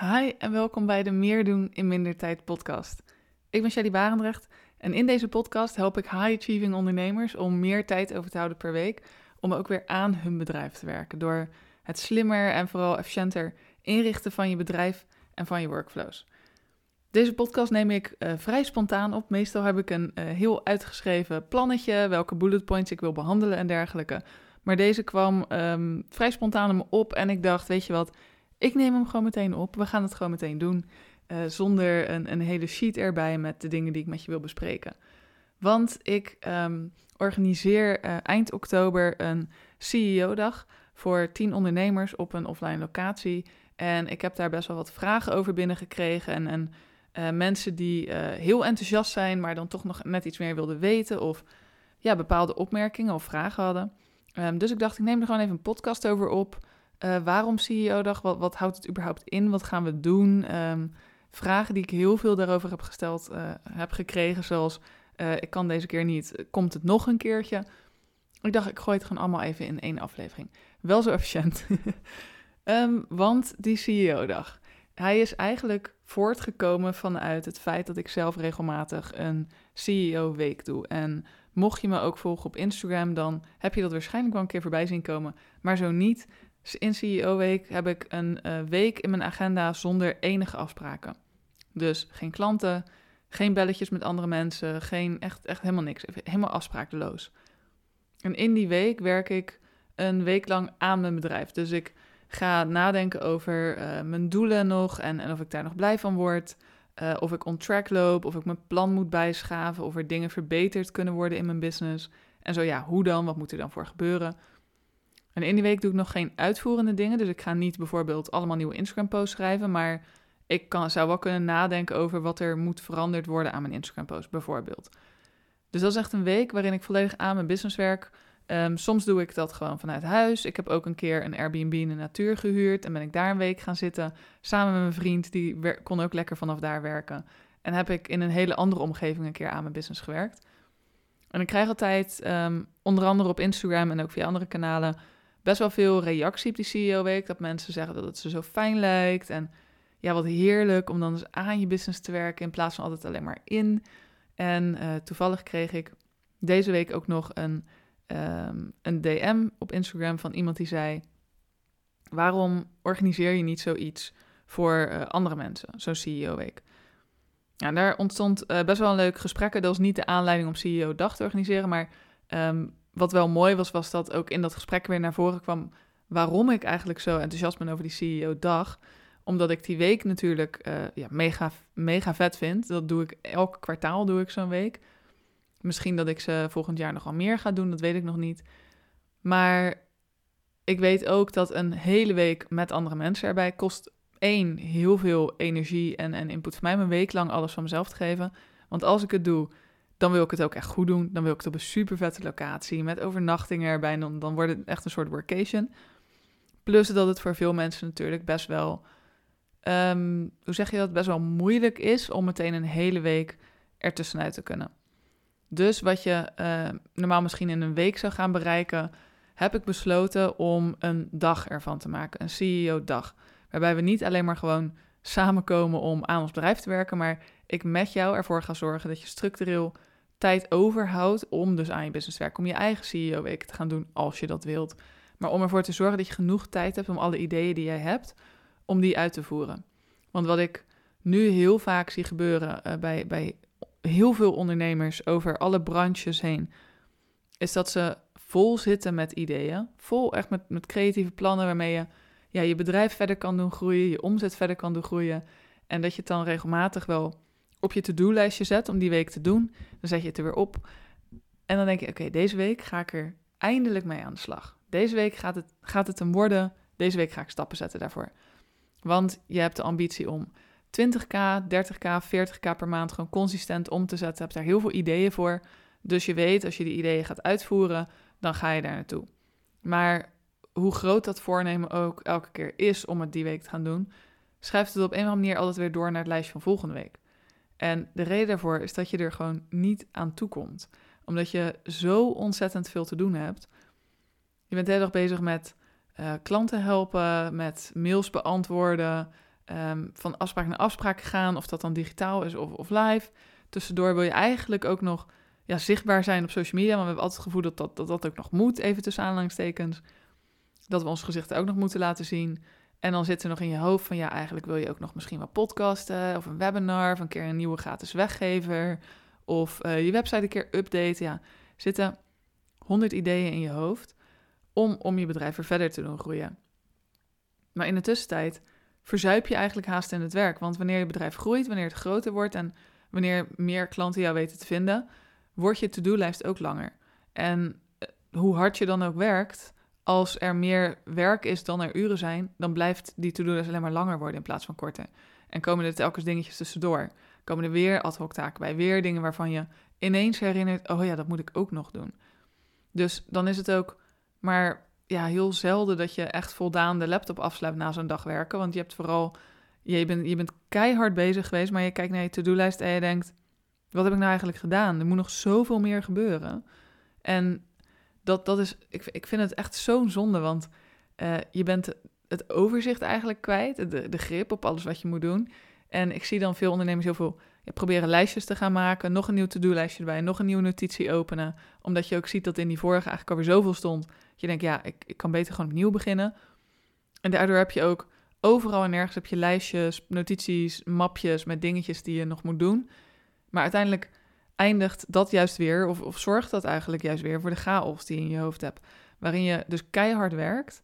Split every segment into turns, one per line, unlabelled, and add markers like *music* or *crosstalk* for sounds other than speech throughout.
Hi en welkom bij de Meer doen in minder tijd podcast. Ik ben Shelly Barendrecht en in deze podcast help ik high-achieving ondernemers om meer tijd over te houden per week om ook weer aan hun bedrijf te werken door het slimmer en vooral efficiënter inrichten van je bedrijf en van je workflows. Deze podcast neem ik uh, vrij spontaan op. Meestal heb ik een uh, heel uitgeschreven plannetje, welke bullet points ik wil behandelen en dergelijke. Maar deze kwam um, vrij spontaan me op en ik dacht, weet je wat, ik neem hem gewoon meteen op. We gaan het gewoon meteen doen. Uh, zonder een, een, hele sheet erbij met de dingen die ik met je wil bespreken. Want ik um, organiseer uh, eind oktober een CEO-dag voor tien ondernemers op een offline locatie. En ik heb daar best wel wat vragen over binnengekregen. En, en uh, mensen die heel enthousiast zijn, maar dan toch nog net iets meer wilden weten. Of ja, bepaalde opmerkingen of vragen hadden. Um, dus ik dacht, ik neem er gewoon even een podcast over op. Uh, waarom CEO-dag? Wat, wat, houdt het überhaupt in? Wat gaan we doen? Um, vragen die ik heel veel daarover heb gesteld, uh, heb gekregen, zoals uh, ik kan deze keer niet, komt het nog een keertje? Ik dacht, ik gooi het gewoon allemaal even in één aflevering. Wel zo efficiënt. um, *laughs* want die CEO-dag, hij is eigenlijk voortgekomen vanuit het feit dat ik zelf regelmatig een CEO-week doe. En mocht je me ook volgen op Instagram, dan heb je dat waarschijnlijk wel een keer voorbij zien komen. Maar zo niet, in CEO-week heb ik een uh, week in mijn agenda zonder enige afspraken. Dus geen klanten, geen belletjes met andere mensen, geen, echt, echt helemaal niks. Helemaal afsprakeloos. En in die week werk ik een week lang aan mijn bedrijf. Dus ik ga nadenken over uh, mijn doelen nog en, of ik daar nog blij van word. Uh, of ik on track loop, of ik mijn plan moet bijschaven, of er dingen verbeterd kunnen worden in mijn business. En zo ja, hoe dan? Wat moet er dan voor gebeuren? En in die week doe ik nog geen uitvoerende dingen. Dus ik ga niet bijvoorbeeld allemaal nieuwe Instagram-posts schrijven. Maar ik kan, zou wel kunnen nadenken over wat er moet veranderd worden aan mijn Instagram-post, bijvoorbeeld. Dus dat is echt een week waarin ik volledig aan mijn business werk. Um, soms doe ik dat gewoon vanuit huis. Ik heb ook een keer een Airbnb in de natuur gehuurd. En ben ik daar een week gaan zitten. Samen met mijn vriend. Die kon ook lekker vanaf daar werken. En heb ik in een hele andere omgeving een keer aan mijn business gewerkt. En ik krijg altijd, um, onder andere op Instagram en ook via andere kanalen, best wel veel reactie op die CEO-week. Dat mensen zeggen dat het ze zo fijn lijkt. En ja, wat heerlijk om dan dus aan je business te werken in plaats van altijd alleen maar in. En uh, toevallig kreeg ik deze week ook nog een, um, een DM op Instagram van iemand die zei: Waarom organiseer je niet zoiets voor uh, andere mensen, zo'n CEO-week? Ja, daar ontstond uh, best wel een leuk gesprek. Dat was niet de aanleiding om CEO-dag te organiseren, maar um, wat wel mooi was, was dat ook in dat gesprek weer naar voren kwam waarom ik eigenlijk zo enthousiast ben over die CEO-dag. Omdat ik die week natuurlijk uh, ja, mega, mega vet vind. Dat doe ik elk kwartaal doe ik zo'n week. Misschien dat ik ze volgend jaar nog wel meer ga doen, dat weet ik nog niet. Maar ik weet ook dat een hele week met andere mensen erbij kost één, heel veel energie en, en input voor mij om een week lang alles van mezelf te geven. Want als ik het doe, dan wil ik het ook echt goed doen. Dan wil ik het op een super vette locatie met overnachtingen erbij. Dan, dan wordt het echt een soort workation. Plus dat het voor veel mensen natuurlijk best wel, um, hoe zeg je dat, best wel moeilijk is om meteen een hele week ertussenuit te kunnen. Dus wat je uh, normaal misschien in een week zou gaan bereiken, heb ik besloten om een dag ervan te maken, een CEO-dag. Waarbij we niet alleen maar gewoon samenkomen om aan ons bedrijf te werken, maar ik met jou ervoor ga zorgen dat je structureel tijd overhoudt om dus aan je business te werken. Om je eigen CEO-week te gaan doen als je dat wilt. Maar om ervoor te zorgen dat je genoeg tijd hebt om alle ideeën die jij hebt, om die uit te voeren. Want wat ik nu heel vaak zie gebeuren uh, bij, bij heel veel ondernemers over alle branches heen, is dat ze vol zitten met ideeën. Vol echt met, met creatieve plannen waarmee je ja, je bedrijf verder kan doen groeien, je omzet verder kan doen groeien. En dat je het dan regelmatig wel op je to-do-lijstje zet om die week te doen. Dan zet je het er weer op. En dan denk je, oké, deze week ga ik er eindelijk mee aan de slag. Deze week gaat het, gaat het hem worden. Deze week ga ik stappen zetten daarvoor. Want je hebt de ambitie om 20k, 30k, 40k per maand gewoon consistent om te zetten. Je hebt daar heel veel ideeën voor. Dus je weet, als je die ideeën gaat uitvoeren, dan ga je daar naartoe. Maar hoe groot dat voornemen ook elke keer is om het die week te gaan doen, schrijft het op een of andere manier altijd weer door naar het lijstje van volgende week. En de reden daarvoor is dat je er gewoon niet aan toe komt. Omdat je zo ontzettend veel te doen hebt. Je bent de hele dag bezig met uh, klanten helpen, met mails beantwoorden, ehm, van afspraak naar afspraak gaan, of dat dan digitaal is of, of live. Tussendoor wil je eigenlijk ook nog ja, zichtbaar zijn op social media, maar we hebben altijd het gevoel dat dat, dat dat ook nog moet, even tussen aanhalingstekens. Dat we ons gezichten ook nog moeten laten zien. En dan zit er nog in je hoofd van ja, eigenlijk wil je ook nog misschien wat podcasten of een webinar of een keer een nieuwe gratis weggever of uh, je website een keer updaten. Ja, zitten honderd ideeën in je hoofd om, om je bedrijf er verder te doen groeien. Maar in de tussentijd verzuip je eigenlijk haast in het werk. Want wanneer je bedrijf groeit, wanneer het groter wordt en wanneer meer klanten jou weten te vinden, wordt je to-do-lijst ook langer. En eh, hoe hard je dan ook werkt, als er meer werk is dan er uren zijn, dan blijft die to-do-lijst alleen maar langer worden in plaats van korter. En komen er telkens dingetjes tussendoor. Komen er weer ad hoc taken bij, weer dingen waarvan je ineens herinnert, oh ja, dat moet ik ook nog doen. Dus dan is het ook maar ja, heel zelden dat je echt voldaan de laptop afsluit na zo'n dag werken. Want je hebt vooral, je bent, je bent keihard bezig geweest, maar je kijkt naar je to-do-lijst en je denkt, wat heb ik nou eigenlijk gedaan? Er moet nog zoveel meer gebeuren. En dat, dat is, ik, ik vind het echt zo'n zonde, want uh, je bent het overzicht eigenlijk kwijt, de, grip op alles wat je moet doen. En ik zie dan veel ondernemers heel veel proberen lijstjes te gaan maken, nog een nieuw to-do-lijstje erbij, nog een nieuwe notitie openen, omdat je ook ziet dat in die vorige eigenlijk alweer zoveel stond. Je denkt, ja, ik, ik kan beter gewoon opnieuw beginnen. En daardoor heb je ook overal en nergens heb je lijstjes, notities, mapjes met dingetjes die je nog moet doen. Maar uiteindelijk eindigt dat juist weer, of, of zorgt dat eigenlijk juist weer voor de chaos die je in je hoofd hebt. Waarin je dus keihard werkt,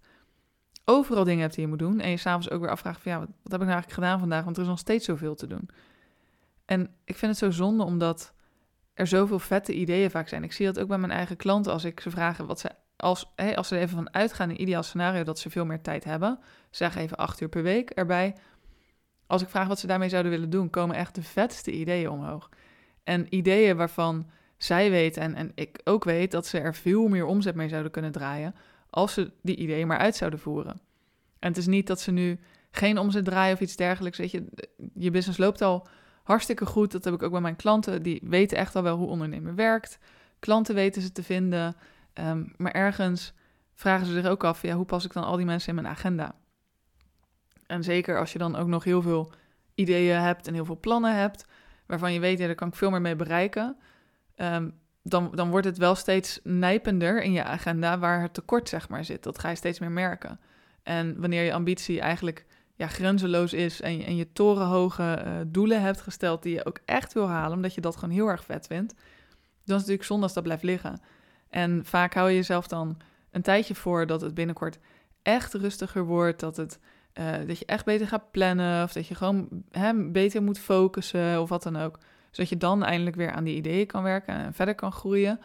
overal dingen hebt die je moet doen. En je s'avonds ook weer afvraagt van ja, wat, wat heb ik nou eigenlijk gedaan vandaag? Want er is nog steeds zoveel te doen. En ik vind het zo zonde omdat er zoveel vette ideeën vaak zijn. Ik zie dat ook bij mijn eigen klanten als ik ze vraag wat ze als, hè, als ze even van uitgaan, een ideaal scenario dat ze veel meer tijd hebben, zeg even acht uur per week erbij. Als ik vraag wat ze daarmee zouden willen doen, komen echt de vetste ideeën omhoog. En ideeën waarvan zij weten en, en ik ook weet dat ze er veel meer omzet mee zouden kunnen draaien als ze die ideeën maar uit zouden voeren. En het is niet dat ze nu geen omzet draaien of iets dergelijks. Weet je, je business loopt al hartstikke goed. Dat heb ik ook bij mijn klanten. Die weten echt al wel hoe ondernemen werkt. Klanten weten ze te vinden. Ehm, maar ergens vragen ze zich ook af, ja, hoe pas ik dan al die mensen in mijn agenda? En zeker als je dan ook nog heel veel ideeën hebt en heel veel plannen hebt, waarvan je weet, ja, daar kan ik veel meer mee bereiken. Ehm, dan, dan wordt het wel steeds nijpender in je agenda waar het tekort zeg maar zit. Dat ga je steeds meer merken. En wanneer je ambitie eigenlijk ja, grenzeloos is en en je torenhoge uh, doelen hebt gesteld die je ook echt wil halen, omdat je dat gewoon heel erg vet vindt, dan is het natuurlijk zonde als dat blijft liggen. En vaak hou je jezelf dan een tijdje voor dat het binnenkort echt rustiger wordt, dat, het, uh, dat je echt beter gaat plannen of dat je gewoon hè, beter moet focussen of wat dan ook. Zodat je dan eindelijk weer aan die ideeën kan werken en verder kan groeien.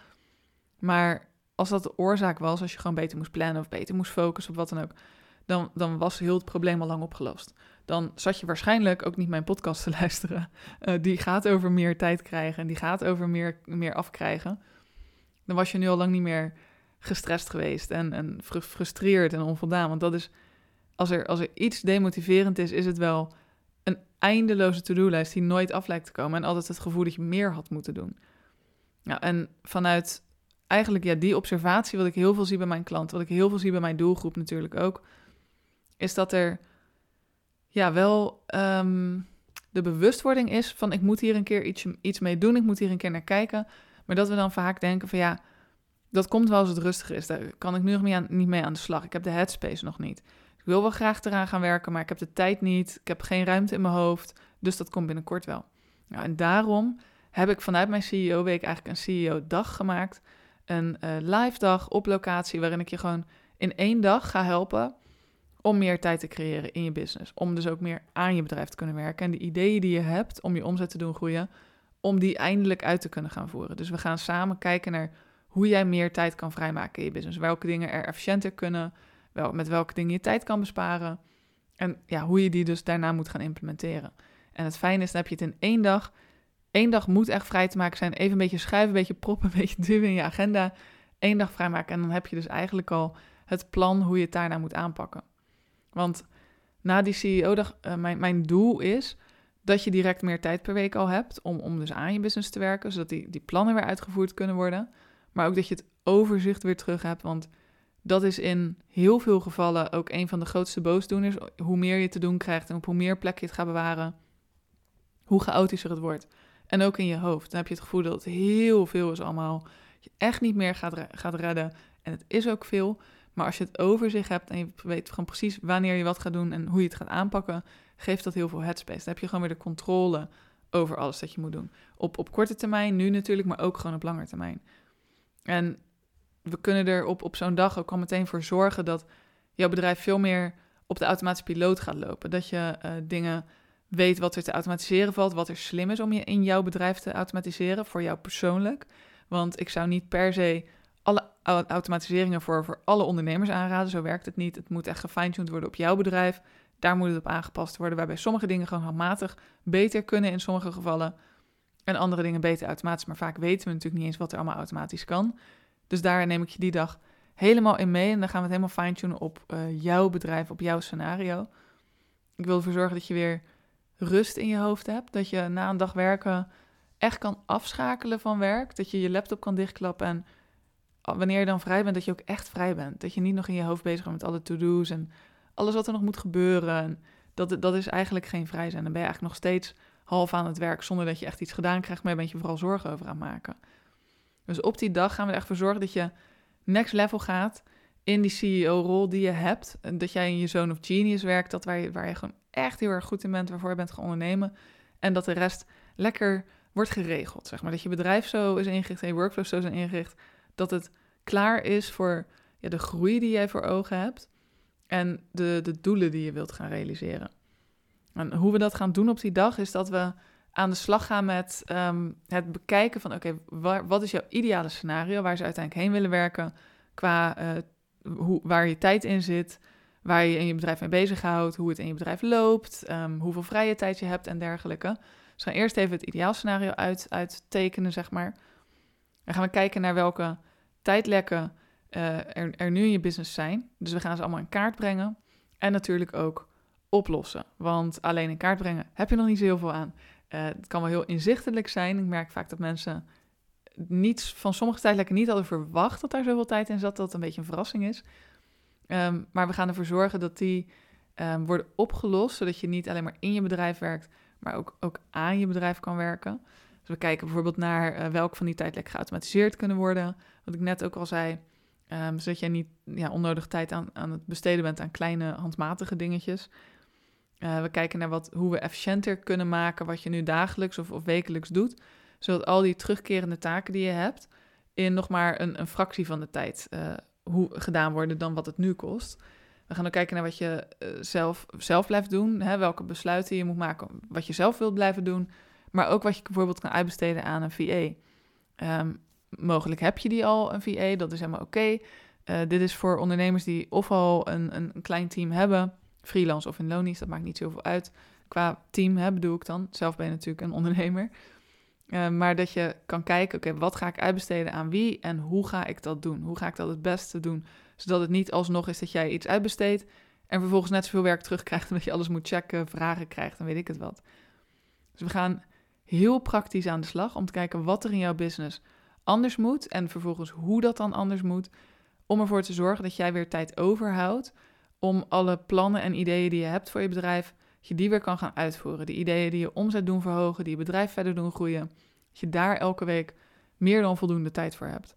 Maar als dat de oorzaak was, als je gewoon beter moest plannen of beter moest focussen op wat dan ook, dan, dan was heel het probleem al lang opgelost. Dan zat je waarschijnlijk ook niet mijn podcast te *laughs* luisteren. Uh, die gaat over meer tijd krijgen en die gaat over meer, meer afkrijgen. Dan was je nu al lang niet meer gestrest geweest en, en gefrustreerd en onvoldaan. Want dat is, als er, als er iets demotiverend is, is het wel een eindeloze to-do-lijst die nooit af lijkt te komen. En altijd het gevoel dat je meer had moeten doen. Ja, en vanuit eigenlijk ja, die observatie, wat ik heel veel zie bij mijn klanten, wat ik heel veel zie bij mijn doelgroep natuurlijk ook, is dat er ja wel um, de bewustwording is van ik moet hier een keer iets, iets mee doen, ik moet hier een keer naar kijken. Maar dat we dan vaak denken van ja, dat komt wel als het rustiger is. Daar kan ik nu nog mee aan, niet mee aan de slag. Ik heb de headspace nog niet. Ik wil wel graag eraan gaan werken, maar ik heb de tijd niet. Ik heb geen ruimte in mijn hoofd. Dus dat komt binnenkort wel. Nou, en daarom heb ik vanuit mijn CEO-week eigenlijk een CEO-dag gemaakt. Een uh, live dag op locatie waarin ik je gewoon in één dag ga helpen om meer tijd te creëren in je business. Om dus ook meer aan je bedrijf te kunnen werken. En de ideeën die je hebt om je omzet te doen groeien, om die eindelijk uit te kunnen gaan voeren. Dus we gaan samen kijken naar hoe jij meer tijd kan vrijmaken in je business. Welke dingen er efficiënter kunnen, wel, met welke dingen je tijd kan besparen. En ja, hoe je die dus daarna moet gaan implementeren. En het fijne is, dan heb je het in één dag. Eén dag moet echt vrij te maken zijn. Even een beetje schuiven, een beetje proppen, *laughs* een beetje duwen in je agenda. Eén dag vrijmaken en dan heb je dus eigenlijk al het plan hoe je het daarna moet aanpakken. Want na die CEO-dag, uh, mijn, mijn doel is dat je direct meer tijd per week al hebt om, om dus aan je business te werken, zodat die, die plannen weer uitgevoerd kunnen worden. Maar ook dat je het overzicht weer terug hebt, want Dat is in heel veel gevallen ook een van de grootste boosdoeners. Hoe meer je te doen krijgt en op hoe meer plek je het gaat bewaren, hoe chaotischer het wordt. En ook in je hoofd. Dan heb je het gevoel dat het heel veel is allemaal. Je echt niet meer gaat, gaat redden. En het is ook veel. Maar als je het over zich hebt en je weet gewoon precies wanneer je wat gaat doen en hoe je het gaat aanpakken, geeft dat heel veel headspace. Dan heb je gewoon weer de controle over alles dat je moet doen. Op, op korte termijn, nu natuurlijk, maar ook gewoon op lange termijn. En we kunnen er op, op zo'n dag ook al meteen voor zorgen dat jouw bedrijf veel meer op de automatische piloot gaat lopen. Dat je uh, dingen weet wat er te automatiseren valt, wat er slim is om je in jouw bedrijf te automatiseren, voor jou persoonlijk. Want ik zou niet per se alle automatiseringen voor, voor alle ondernemers aanraden. Zo werkt het niet. Het moet echt gefine-tuned worden op jouw bedrijf. Daar moet het op aangepast worden, waarbij sommige dingen gewoon handmatig beter kunnen in sommige gevallen. En andere dingen beter automatisch. Maar vaak weten we natuurlijk niet eens wat er allemaal automatisch kan. Dus daar neem ik je die dag helemaal in mee. En dan gaan we het helemaal fine-tunen op uh, jouw bedrijf, op jouw scenario. Ik wil ervoor zorgen dat je weer rust in je hoofd hebt. Dat je na een dag werken echt kan afschakelen van werk. Dat je je laptop kan dichtklappen en wanneer je dan vrij bent, dat je ook echt vrij bent. Dat je niet nog in je hoofd bezig bent met alle to-do's en alles wat er nog moet gebeuren. En dat, dat is eigenlijk geen vrij zijn. Dan ben je eigenlijk nog steeds half aan het werk zonder dat je echt iets gedaan krijgt, maar ben je vooral zorgen over aan maken. Dus op die dag gaan we er echt voor zorgen dat je next level gaat in die CEO-rol die je hebt. Dat jij in je zone of genius werkt, dat waar je, waar je gewoon echt heel erg goed in bent, waarvoor je bent gaan ondernemen. En dat de rest lekker wordt geregeld, zeg maar. Dat je bedrijf zo is ingericht en je workflow zo zijn ingericht, dat het klaar is voor ja, de groei die jij voor ogen hebt en de, de doelen die je wilt gaan realiseren. En hoe we dat gaan doen op die dag is dat we aan de slag gaan met um, het bekijken van oké, wat is jouw ideale scenario waar ze uiteindelijk heen willen werken qua uh, hoe, waar je tijd in zit, waar je in je bedrijf mee bezighoudt, hoe het in je bedrijf loopt, um, hoeveel vrije tijd je hebt en dergelijke. Dus we gaan eerst even het ideaalscenario uit, uittekenen, zeg maar. Dan gaan we kijken naar welke tijdlekken uh, er, er nu in je business zijn. Dus we gaan ze allemaal in kaart brengen. En natuurlijk ook oplossen. Want alleen in kaart brengen heb je nog niet zo heel veel aan. Uh, het kan wel heel inzichtelijk zijn. Ik merk vaak dat mensen niets van sommige tijdlekken niet hadden verwacht dat daar zoveel tijd in zat, dat het een beetje een verrassing is. Um, maar we gaan ervoor zorgen dat die um, worden opgelost, zodat je niet alleen maar in je bedrijf werkt, maar ook, ook aan je bedrijf kan werken. Dus we kijken bijvoorbeeld naar uh, welke van die tijdlekken geautomatiseerd kunnen worden. Wat ik net ook al zei, um, zodat jij niet ja, onnodig tijd aan, aan het besteden bent aan kleine handmatige dingetjes. Uh, we kijken naar wat, hoe we efficiënter kunnen maken wat je nu dagelijks of, of wekelijks doet. Zodat al die terugkerende taken die je hebt, in nog maar een, een fractie van de tijd uh, hoe, gedaan worden dan wat het nu kost. We gaan ook kijken naar wat je uh, zelf, zelf blijft doen. Hè, welke besluiten je moet maken, wat je zelf wilt blijven doen. Maar ook wat je bijvoorbeeld kan uitbesteden aan een VA. Um, ehm, mogelijk heb je die al, een VA, dat is helemaal oké. Dit is voor ondernemers die of al een, een klein team hebben freelance of in lonies, dat maakt niet zoveel uit. Qua team hè, bedoel ik dan. Zelf ben je natuurlijk een *laughs* ondernemer. Uh, maar dat je kan kijken, oké, wat ga ik uitbesteden aan wie en hoe ga ik dat doen? Hoe ga ik dat het beste doen? Zodat het niet alsnog is dat jij iets uitbesteedt en vervolgens net zoveel werk terugkrijgt omdat je alles moet checken, vragen krijgt en weet ik het wat. Dus we gaan heel praktisch aan de slag om te kijken wat er in jouw business anders moet en vervolgens hoe dat dan anders moet, om ervoor te zorgen dat jij weer tijd overhoudt om alle plannen en ideeën die je hebt voor je bedrijf, dat je die weer kan gaan uitvoeren. Die ideeën die je omzet doen verhogen, die je bedrijf verder doen groeien, dat je daar elke week meer dan voldoende tijd voor hebt.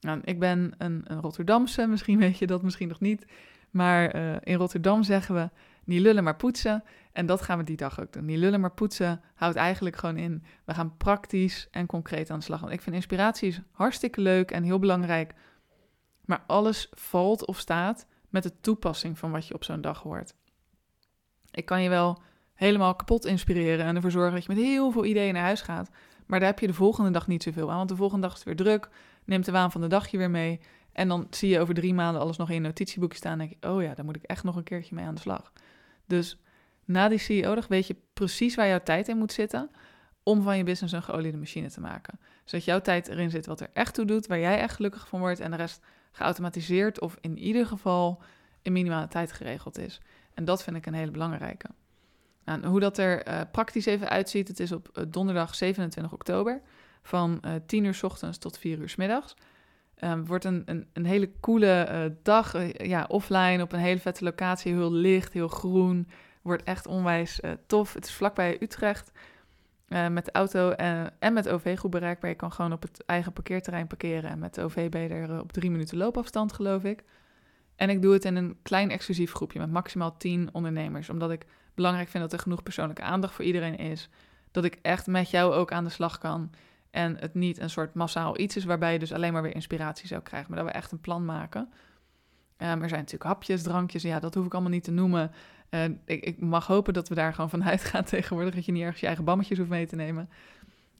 Nou, ik ben een, een Rotterdamse, *laughs* misschien weet je dat, misschien nog niet. Maar uh, in Rotterdam zeggen we, niet lullen maar poetsen. En dat gaan we die dag ook doen. Niet lullen maar poetsen houdt eigenlijk gewoon in, we gaan praktisch en concreet aan de slag. Want ik vind inspiratie hartstikke leuk en heel belangrijk. Maar alles valt of staat met de toepassing van wat je op zo'n dag hoort. Ik kan je wel helemaal kapot inspireren en ervoor zorgen dat je met heel veel ideeën naar huis gaat. Maar daar heb je de volgende dag niet zoveel aan, want de volgende dag is het weer druk. Neemt de waan van de dag je weer mee. En dan zie je over drie maanden alles nog in je notitieboekje staan. En denk je, oh ja, daar moet ik echt nog een keertje mee aan de slag. Dus na die CEO-dag weet je precies waar jouw tijd in moet zitten om van je business een geoliede machine te maken. Zodat jouw tijd erin zit wat er echt toe doet, waar jij echt gelukkig van wordt en de rest geautomatiseerd of in ieder geval in minimale tijd geregeld is. En dat vind ik een hele belangrijke. Nou, hoe dat er uh, praktisch even uitziet, het is op uh, donderdag 27 oktober van uh, eh, 10 uur s ochtends tot 4 uur s middags. Um, wordt een, een, een hele coole dag, ja, offline op een hele vette locatie. Heel licht, heel groen. Wordt echt onwijs tof. Het is vlakbij Utrecht. Met de auto en met OV goed bereikbaar. Je kan gewoon op het eigen parkeerterrein parkeren. En met de OV ben je er op drie minuten loopafstand, geloof ik. En ik doe het in een klein exclusief groepje met maximaal tien ondernemers. Omdat ik belangrijk vind dat er genoeg persoonlijke aandacht voor iedereen is. Dat ik echt met jou ook aan de slag kan. En het niet een soort massaal iets is waarbij je dus alleen maar weer inspiratie zou krijgen. Maar dat we echt een plan maken. Um, er zijn natuurlijk hapjes, drankjes. Ja, dat hoef ik allemaal niet te noemen. Uh, ik, ik, mag hopen dat we daar gewoon van *laughs* uitgaan tegenwoordig. Dat je niet ergens je eigen bammetjes hoeft mee te nemen.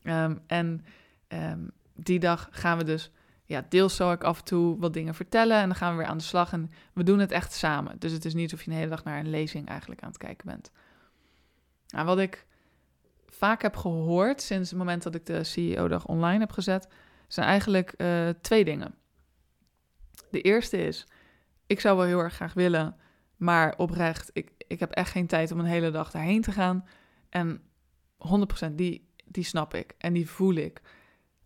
Um, en um, die dag gaan we dus... Ja, deels zal ik af en toe wat dingen vertellen. En dan gaan we weer aan de slag. En we doen het echt samen. Dus het is niet alsof je een hele dag naar een lezing eigenlijk aan het kijken bent. Nou, wat ik vaak heb gehoord sinds het moment dat ik de CEO-dag online heb gezet, zijn eigenlijk uh, twee dingen. De eerste is, ik zou wel heel erg graag willen, maar oprecht, ik, ik heb echt geen tijd om een hele dag daarheen te gaan. En 100% die, die snap ik en die voel ik.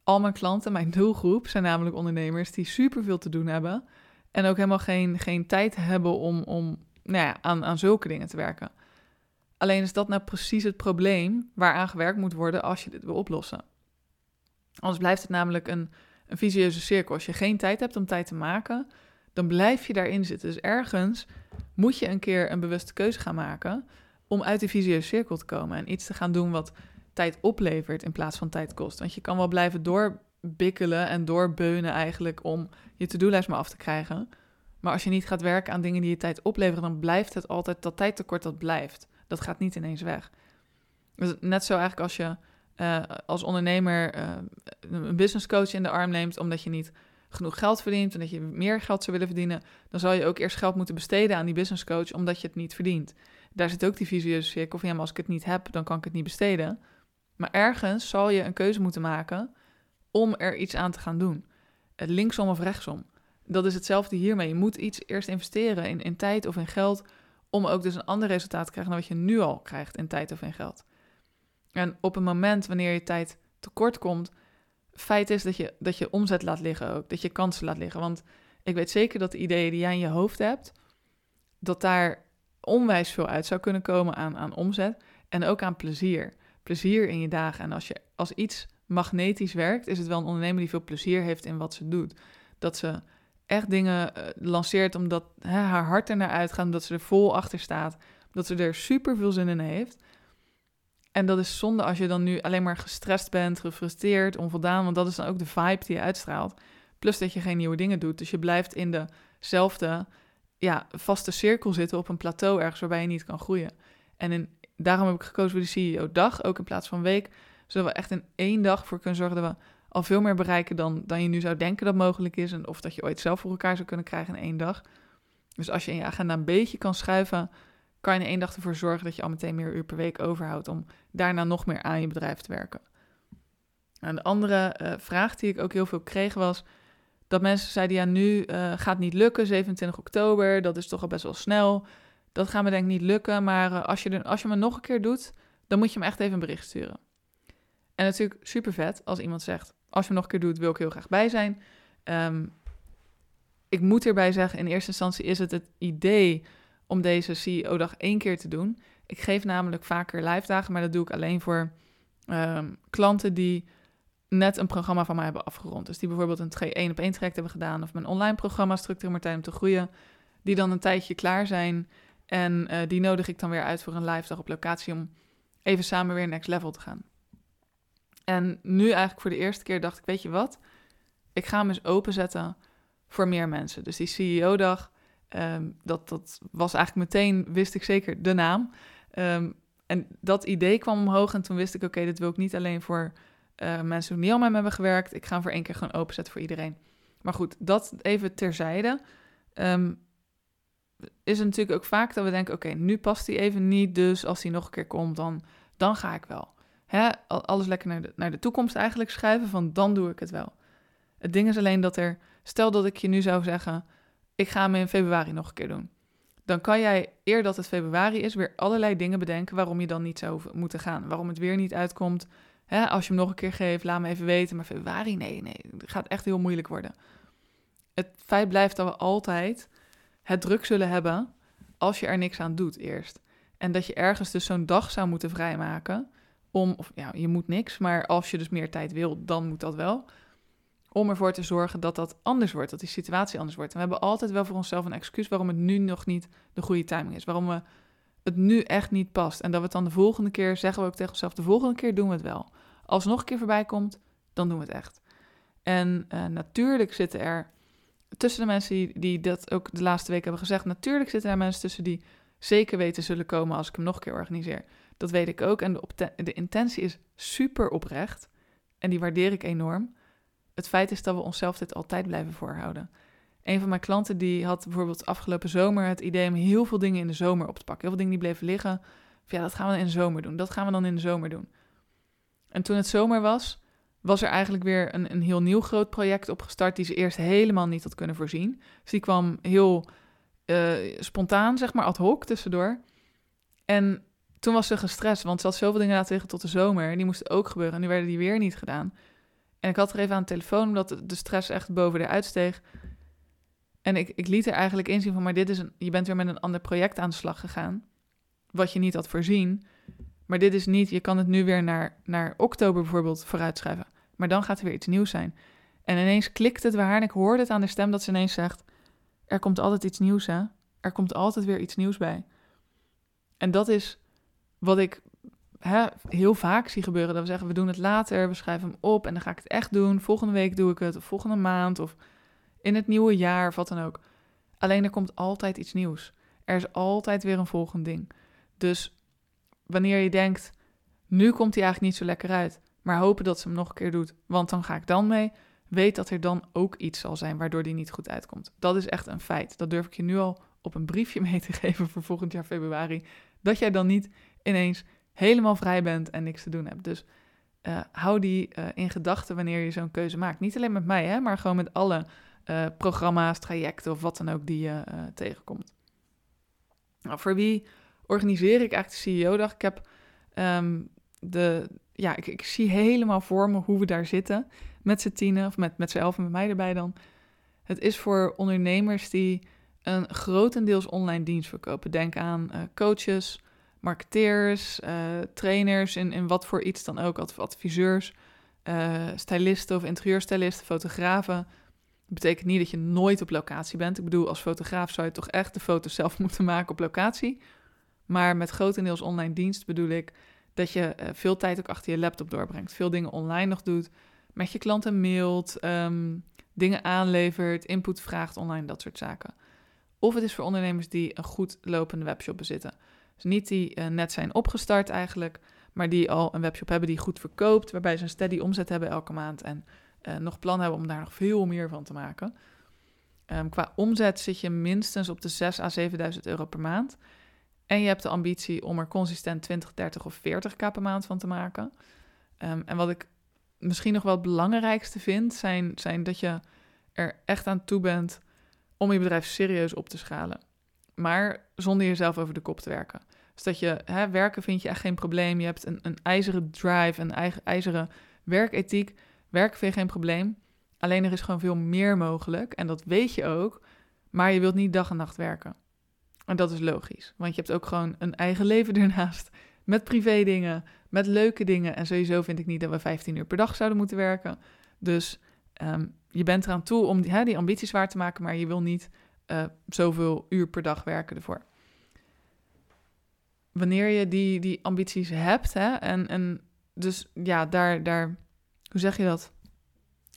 Al mijn klanten, mijn doelgroep, zijn namelijk ondernemers die superveel te doen hebben. En ook helemaal geen, geen tijd hebben om, om nou ja, aan, aan zulke dingen te werken. Alleen is dat nou precies het probleem waaraan gewerkt moet worden als je dit wil oplossen. Anders blijft het namelijk een, een visieuze cirkel. Als je geen tijd hebt om tijd te maken, dan blijf je daarin zitten. Dus ergens moet je een keer een bewuste keuze gaan maken om uit die visieuze cirkel te komen en iets te gaan doen wat tijd oplevert in plaats van tijd kost. Want je kan wel blijven doorbikkelen en doorbeunen eigenlijk om je to-do-lijst maar af te krijgen. Maar als je niet gaat werken aan dingen die je tijd opleveren, dan blijft het altijd dat tijdtekort dat blijft. Dat gaat niet ineens weg. Dus net zo eigenlijk als je uh, als ondernemer uh, een business coach in de arm neemt omdat je niet genoeg geld verdient en dat je meer geld zou willen verdienen, dan zal je ook eerst geld moeten besteden aan die business coach omdat je het niet verdient. Daar zit ook die visieuze cirkel van ja, maar als ik het niet heb, dan kan ik het niet besteden. Maar ergens zal je een keuze moeten maken om er iets aan te gaan doen. Linksom of rechtsom. Dat is hetzelfde hiermee. Je moet iets eerst investeren in, in tijd of in geld om ook dus een ander resultaat te krijgen dan wat je nu al krijgt in tijd of in geld. En op een moment wanneer je tijd tekort komt, feit is dat je, dat je omzet laat liggen ook, dat je kansen laat liggen. Want ik weet zeker dat de ideeën die jij in je hoofd hebt, dat daar onwijs veel uit zou kunnen komen aan, aan omzet en ook aan plezier. Plezier in je dagen. En als, je, als iets magnetisch werkt, is het wel een ondernemer die veel plezier heeft in wat ze doet. Dat ze echt dingen uh, lanceert omdat hè, haar hart er naar uitgaat, omdat ze er vol achter staat, dat ze er super veel zin in heeft. En dat is zonde als je dan nu alleen maar gestrest bent, gefrustreerd, onvoldaan, want dat is dan ook de vibe die je uitstraalt. Plus dat je geen nieuwe dingen doet. Dus je blijft in dezelfde ja, vaste cirkel zitten op een plateau ergens waarbij je niet kan groeien. En daarom heb ik gekozen voor de CEO-dag, ook in plaats van week. Zodat we echt in één dag voor kunnen zorgen dat we al veel meer bereiken dan, dan je nu zou denken dat mogelijk is. En of dat je ooit zelf voor elkaar zou kunnen krijgen in één dag. Dus als je in je agenda een beetje kan schuiven, kan je in één dag ervoor zorgen dat je al meteen meer uur per week overhoudt om daarna nog meer aan je bedrijf te werken. En de andere uh, vraag die ik ook heel veel kreeg was dat mensen zeiden, ja nu uh, gaat niet lukken, 27 oktober, dat is toch al best wel snel. Dat gaat me denk ik niet lukken, maar uh, als, je er, als je me nog een keer doet, dan moet je me echt even een bericht sturen. En natuurlijk super vet als iemand zegt, als je hem nog een keer doet, wil ik heel graag bij zijn. Um, ik moet erbij zeggen, in eerste instantie is het het idee om deze CEO-dag één keer te doen. Ik geef namelijk vaker live dagen, maar dat doe ik alleen voor um, klanten die net een programma van mij hebben afgerond. Dus die bijvoorbeeld een 1 op 1 traject hebben gedaan of mijn online programma Structuur Martijn om te groeien, die dan een tijdje klaar zijn en uh, die nodig ik dan weer uit voor een live dag op locatie om even samen weer next level te gaan. En nu eigenlijk voor de eerste keer dacht ik, weet je wat? Ik ga hem eens openzetten voor meer mensen. Dus die CEO-dag, ehm, dat, dat was eigenlijk meteen, wist ik zeker, de naam. Um, en dat idee kwam omhoog en toen wist ik, oké, dit wil ik niet alleen voor uh, mensen die niet al met me hebben gewerkt. Ik ga hem voor één keer gewoon openzetten voor iedereen. Maar goed, dat even terzijde. Um, is het natuurlijk ook vaak dat we denken, oké, nu past hij even niet, dus als hij nog een keer komt, dan, dan ga ik wel hè, alles lekker naar de, naar de toekomst eigenlijk schuiven, van dan doe ik het wel. Het ding is alleen dat er, stel dat ik je nu zou zeggen, ik ga hem in februari nog een keer doen. Dan kan jij, eer dat het februari is, weer allerlei dingen bedenken waarom je dan niet zou moeten gaan. Waarom het weer niet uitkomt. Als je hem nog een keer geeft, laat me even weten. Maar februari, nee, nee, het gaat echt heel moeilijk worden. het feit blijft dat we altijd het druk zullen hebben als je er niks aan doet eerst. En dat je ergens dus zo'n dag zou moeten vrijmaken om, of ja, je moet niks, maar als je dus meer tijd wil, dan moet dat wel. Om ervoor te zorgen dat dat anders wordt, dat die situatie anders wordt. En we hebben altijd wel voor onszelf een excuus waarom het nu nog niet de goede timing is. Waarom we het nu echt niet past. En dat we het dan de volgende keer, zeggen we ook tegen onszelf, de volgende keer doen we het wel. Als het nog een keer voorbij komt, dan doen we het echt. En uh, natuurlijk zitten er tussen de mensen die, die dat ook de laatste week hebben gezegd, natuurlijk zitten er mensen tussen die zeker weten zullen komen als ik hem nog een keer organiseer. Dat weet ik ook. En de, de intentie is super oprecht. En die waardeer ik enorm. Het feit is dat we onszelf dit altijd blijven voorhouden. Een van mijn klanten die had bijvoorbeeld afgelopen zomer het idee om heel veel dingen in de zomer op te pakken. Heel veel dingen die bleven liggen. ja, dat gaan we in de zomer doen. Dat gaan we dan in de zomer doen. En toen het zomer was, was er eigenlijk weer een, een heel nieuw groot project opgestart die ze eerst helemaal niet had kunnen voorzien. Dus die kwam heel uh, spontaan, zeg maar, ad hoc tussendoor. En toen was ze gestrest, want ze had zoveel dingen laten liggen tot de zomer. En die moesten ook gebeuren. En nu werden die weer niet gedaan. En ik had er even aan de telefoon, omdat de stress echt boven de uitsteeg. En ik, ik liet er eigenlijk inzien van, maar dit is een, je bent weer met een ander project aan de slag gegaan. Wat je niet had voorzien. Maar dit is niet, je kan het nu weer naar, naar oktober bijvoorbeeld vooruitschrijven. Maar dan gaat er weer iets nieuws zijn. En ineens klikt het waar en ik hoorde het aan de stem dat ze ineens zegt... Er komt altijd iets nieuws, hè? Er komt altijd weer iets nieuws bij. En dat is wat ik hè, heel vaak zie gebeuren. Dat we zeggen, we doen het later, we schrijven hem op en dan ga ik het echt doen. Volgende week doe ik het, of volgende maand, of in het nieuwe jaar, of wat dan ook. Alleen er komt altijd iets nieuws. Er is altijd weer een volgend ding. Dus wanneer je denkt, nu komt hij eigenlijk niet zo lekker uit, maar hopen dat ze hem nog een keer doet, want dan ga ik dan mee, weet dat er dan ook iets zal zijn waardoor die niet goed uitkomt. Dat is echt een feit. Dat durf ik je nu al op een briefje *laughs* mee te geven voor volgend jaar februari. Dat jij dan niet ineens helemaal vrij bent en niks te doen hebt. Dus uh, hou die uh, in gedachten wanneer je zo'n keuze maakt. Niet alleen met mij, hè, maar gewoon met alle uh, programma's, trajecten of wat dan ook die je tegenkomt. Nou, voor wie organiseer ik eigenlijk de CEO-dag? Ik heb um, de, ja, ik, ik, zie helemaal voor me hoe we daar zitten met z'n tienen, of met, met z'n elf en met mij erbij dan. Het is voor ondernemers die een grotendeels online dienst verkopen. Denk aan coaches, marketeers, uh, trainers in, in wat voor iets dan ook, adviseurs, uh, stylisten of interieurstylisten, fotografen. Dat betekent niet dat je nooit op locatie bent. Ik bedoel, als fotograaf zou je toch echt de foto's zelf *laughs* moeten maken op locatie. Maar met grotendeels online dienst bedoel ik dat je uh, veel tijd ook achter je laptop doorbrengt. Veel dingen online nog doet, met je klanten mailt, um, dingen aanlevert, input vraagt online, dat soort zaken. Of het is voor ondernemers die een goed lopende webshop bezitten. Niet die uh, net zijn opgestart eigenlijk, maar die al een webshop hebben die goed verkoopt, waarbij ze een steady omzet hebben elke maand en uh, nog plan hebben om daar nog veel meer van te maken. Um, qua omzet zit je minstens op de 6 à 7.000 euro per maand. En je hebt de ambitie om er consistent 20, 30 of 40k per maand van te maken. Um, en wat ik misschien nog wel het belangrijkste vind, zijn, zijn dat je er echt aan toe bent om je bedrijf serieus op te schalen. Maar zonder jezelf over de kop te werken. Dus dat je, hè, werken vind je echt geen probleem. Je hebt een, een ijzeren drive, een ijzeren werkethiek. Werken vind je geen probleem. Alleen er is gewoon veel meer mogelijk. En dat weet je ook. Maar je wilt niet dag en nacht werken. En dat is logisch. Want je hebt ook gewoon een eigen leven ernaast. Met privé dingen, met leuke dingen. En sowieso vind ik niet dat we 15 uur per dag zouden moeten werken. Dus um, je bent eraan toe om hè, die ambities waar te maken, maar je wil niet uh, zoveel uur per dag werken ervoor. Wanneer je die, die ambities hebt, hè, en, en dus ja, daar, daar, hoe zeg je dat?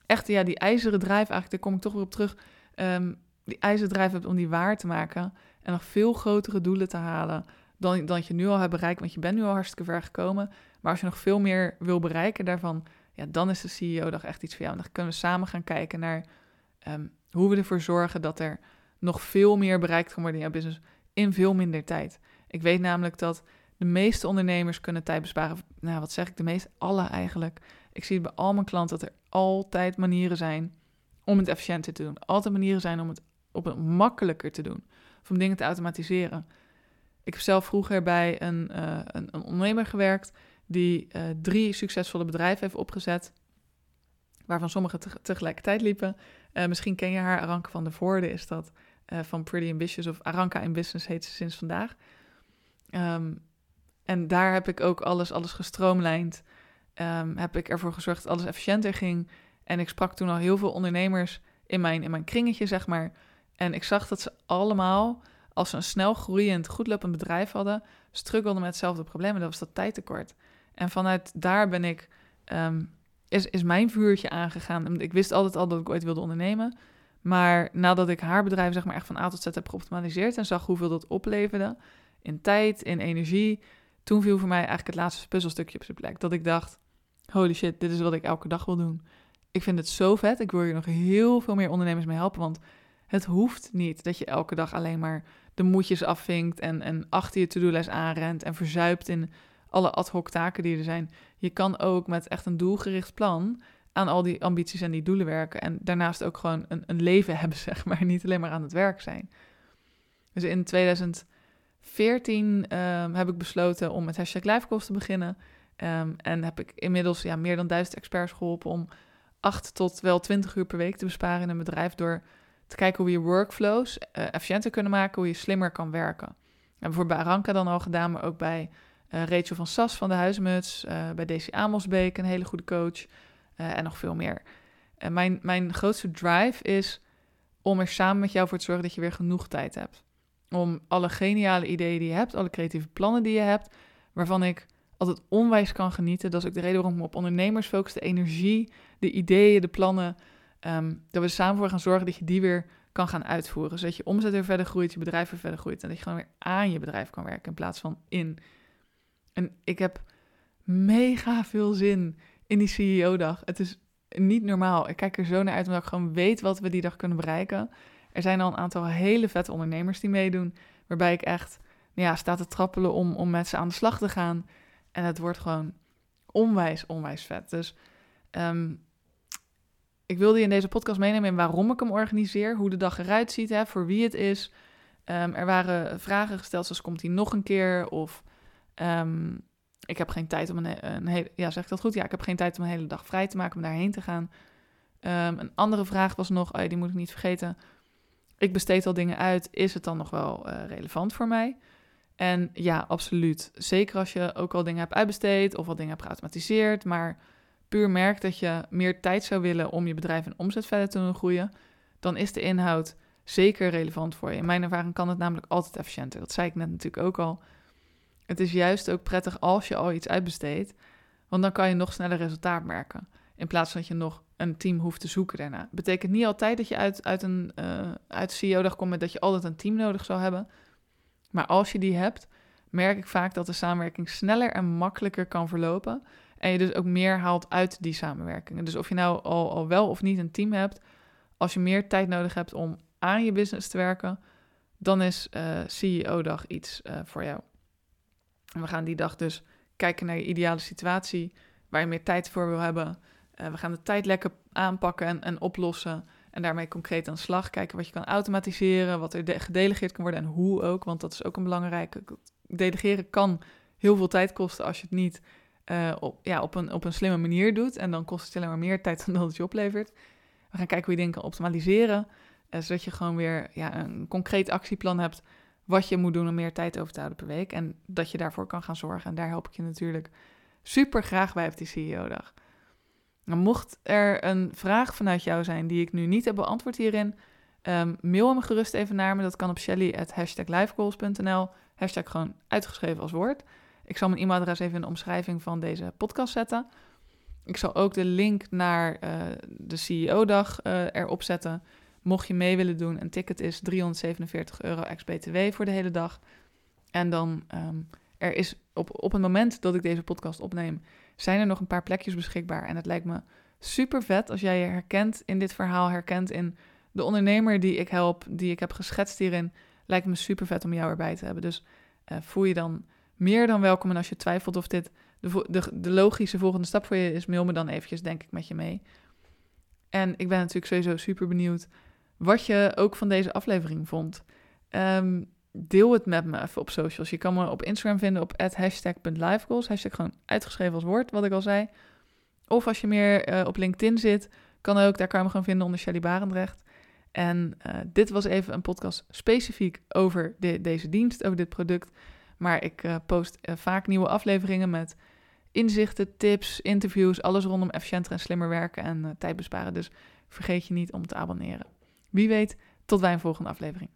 Echt, ja, die ijzeren drijf, eigenlijk, daar kom ik toch weer op terug. Um, die ijzeren drijf hebt om die waar te maken en nog veel grotere doelen te halen dan, dan je nu al hebt bereikt, want je bent nu al hartstikke ver gekomen. Maar als je nog veel meer wil bereiken daarvan, ja, dan is de CEO-dag echt iets voor jou. En dan kunnen we samen gaan kijken naar um, hoe we ervoor zorgen dat er nog veel meer bereikt kan worden in jouw business in veel minder tijd. Ik weet namelijk dat de meeste ondernemers kunnen tijd besparen. Nou, wat zeg ik? De meeste, alle eigenlijk. Ik zie bij al mijn klanten dat er altijd manieren zijn om het efficiënter te doen. Altijd manieren zijn om het op een makkelijker te doen. Om dingen te automatiseren. Ik heb zelf vroeger bij een, uh, een, een, ondernemer gewerkt die uh, drie succesvolle bedrijven heeft opgezet, waarvan sommige te tegelijkertijd liepen. Uh, misschien ken je haar, Aranka van der Voorde is dat, van Pretty Ambitious of Aranka in Business heet ze sinds vandaag. Um, en daar heb ik ook alles, alles gestroomlijnd. Um, heb ik ervoor gezorgd dat alles efficiënter ging. En ik sprak toen al heel veel ondernemers in mijn, in mijn kringetje, zeg maar. En ik zag dat ze allemaal, als ze een snel groeiend, goed lopend bedrijf hadden, struggelden met hetzelfde probleem. En dat was dat tijdtekort. En vanuit daar ben ik, um, is, is mijn vuurtje aangegaan. Ik wist altijd al dat ik ooit wilde ondernemen. Maar nadat ik haar bedrijf zeg maar echt van A tot Z heb geoptimaliseerd en zag hoeveel dat opleverde in tijd, in energie, toen viel voor mij eigenlijk het laatste puzzelstukje op zijn plek. Dat ik dacht, holy shit, dit is wat ik elke dag wil doen. Ik vind het zo vet. Ik wil hier nog heel veel meer ondernemers mee helpen. Want het hoeft niet dat je elke dag alleen maar de moedjes afvinkt en, en achter je to-do-lijst aanrent en verzuipt in alle ad hoc taken die er zijn. Je kan ook met echt een doelgericht plan aan al die ambities en die doelen werken. En daarnaast ook gewoon een, een leven *laughs* hebben, zeg maar. Niet alleen maar aan het werk zijn. Dus in 2014 ehm, heb ik besloten om met hashtag LifeCalls te beginnen. Um, en heb ik inmiddels ja, meer dan duizend experts geholpen om 8 tot wel 20 uur per week te besparen in een bedrijf door te kijken hoe je workflows uh, efficiënter kunnen maken, hoe je slimmer kan werken. En bijvoorbeeld bij Aranka dan al gedaan, maar ook bij uh, Rachel van Sas van de Huismuts, uh, bij Daisy Amosbeek, een hele goede coach en nog veel meer. En mijn, mijn grootste drive is om er samen met jou voor te zorgen dat je weer genoeg tijd hebt. Om alle geniale ideeën die je hebt, alle creatieve plannen die je hebt, waarvan ik altijd onwijs kan genieten. Dat is ook de reden waarom ik me op ondernemers focus, de energie, de ideeën, de plannen. Um, dat we samen voor gaan zorgen dat je die weer kan gaan uitvoeren. Zodat je omzet weer verder groeit, je bedrijf weer verder groeit. En dat je gewoon weer aan je bedrijf kan werken in plaats van in. En ik heb mega veel zin in die CEO-dag. Het is niet normaal. Ik kijk er zo naar uit omdat ik gewoon weet wat we die dag kunnen bereiken. Er zijn al een aantal hele vette ondernemers die meedoen. Waarbij ik echt ja, sta te trappelen om, om met ze aan de slag te gaan. En het wordt gewoon onwijs, onwijs vet. Dus um, ik wilde je in deze podcast meenemen in waarom ik hem organiseer, hoe de dag eruit ziet, hè, voor wie het is. Um, er waren vragen gesteld zoals komt hij nog een keer of um, ik heb geen tijd om een, hele, ja zeg ik dat goed? Ja, ik heb geen tijd om een hele dag vrij te maken om daarheen te gaan. een andere vraag was nog, oh die moet ik niet vergeten. Ik besteed al dingen uit, is het dan nog wel uh, relevant voor mij? En ja, absoluut. Zeker als je ook al dingen hebt uitbesteed of al dingen hebt geautomatiseerd, maar puur merkt dat je meer tijd zou willen om je bedrijf en omzet verder te doen groeien, dan is de inhoud zeker relevant voor je. In mijn ervaring kan het namelijk altijd efficiënter. Dat zei ik net natuurlijk ook al. Het is juist ook prettig als je al iets uitbesteedt, want dan kan je nog sneller resultaat merken. In plaats van dat je nog een team hoeft te zoeken daarna. Betekent niet altijd dat je uit, uit een uh, uit CEO-dag komt met dat je altijd een team nodig zou hebben. Maar als je die hebt, merk ik vaak dat de samenwerking sneller en makkelijker kan verlopen. En je dus ook meer haalt uit die samenwerkingen. Dus of je nou al, al wel of niet een team hebt, als je meer tijd nodig hebt om aan je business te werken, dan is eh, CEO-dag iets uh, voor jou. En we gaan die dag dus kijken naar je ideale situatie, waar je meer tijd voor wil hebben. Uh, we gaan de tijd lekker aanpakken en, en oplossen. En daarmee concreet aan de slag. Kijken wat je kan automatiseren, wat er gedelegeerd kan worden en hoe ook. Want dat is ook een belangrijke. Delegeren kan heel veel tijd kosten als je het niet uh, op, ja, op, een, op een slimme manier doet. En dan kost het alleen maar meer tijd dan dat het je oplevert. We gaan kijken hoe je dingen kan optimaliseren. Uh, zodat je gewoon weer ja, een concreet actieplan hebt wat je moet doen om meer tijd over te houden per week. En dat je daarvoor kan gaan zorgen. En daar help ik je natuurlijk super graag bij op die CEO-dag. Nou, mocht er een vraag vanuit jou zijn die ik nu niet heb beantwoord hierin, um, mail hem gerust even naar me. Dat kan op shelly.hashtaglifegoals.nl. Hashtag gewoon uitgeschreven als woord. Ik zal mijn e-mailadres even in de omschrijving van deze podcast zetten. Ik zal ook de link naar uh, de CEO-dag uh, erop zetten. Mocht je mee willen doen, een ticket is 347 euro ex-BTW voor de hele dag. En dan, um, er is op, op het moment dat ik deze podcast opneem, zijn er nog een paar plekjes beschikbaar. En het lijkt me super vet als jij je herkent in dit verhaal, herkent in de ondernemer die ik help, die ik heb geschetst hierin. Lijkt me super vet om jou erbij te hebben. Dus uh, voel je dan meer dan welkom. En als je twijfelt of dit de, de, de, logische volgende stap voor je is, mail me dan eventjes, denk ik, met je mee. En ik ben natuurlijk sowieso super benieuwd wat je ook van deze aflevering vond. Um, deel het met me even op socials. Je kan me op Instagram vinden op hashtag.livegoals. Hashtag gewoon uitgeschreven als woord, wat ik al zei. Of als je meer uh, op LinkedIn zit, Kan ook, daar kan je me gewoon vinden onder Shelly Barendrecht. En uh, dit was even een podcast specifiek over de, deze dienst, over dit product. Maar ik uh, post vaak nieuwe afleveringen met inzichten, tips, interviews, alles rondom efficiënter en slimmer werken en tijd besparen. Dus vergeet je niet om te abonneren. Wie weet, tot bij een volgende aflevering.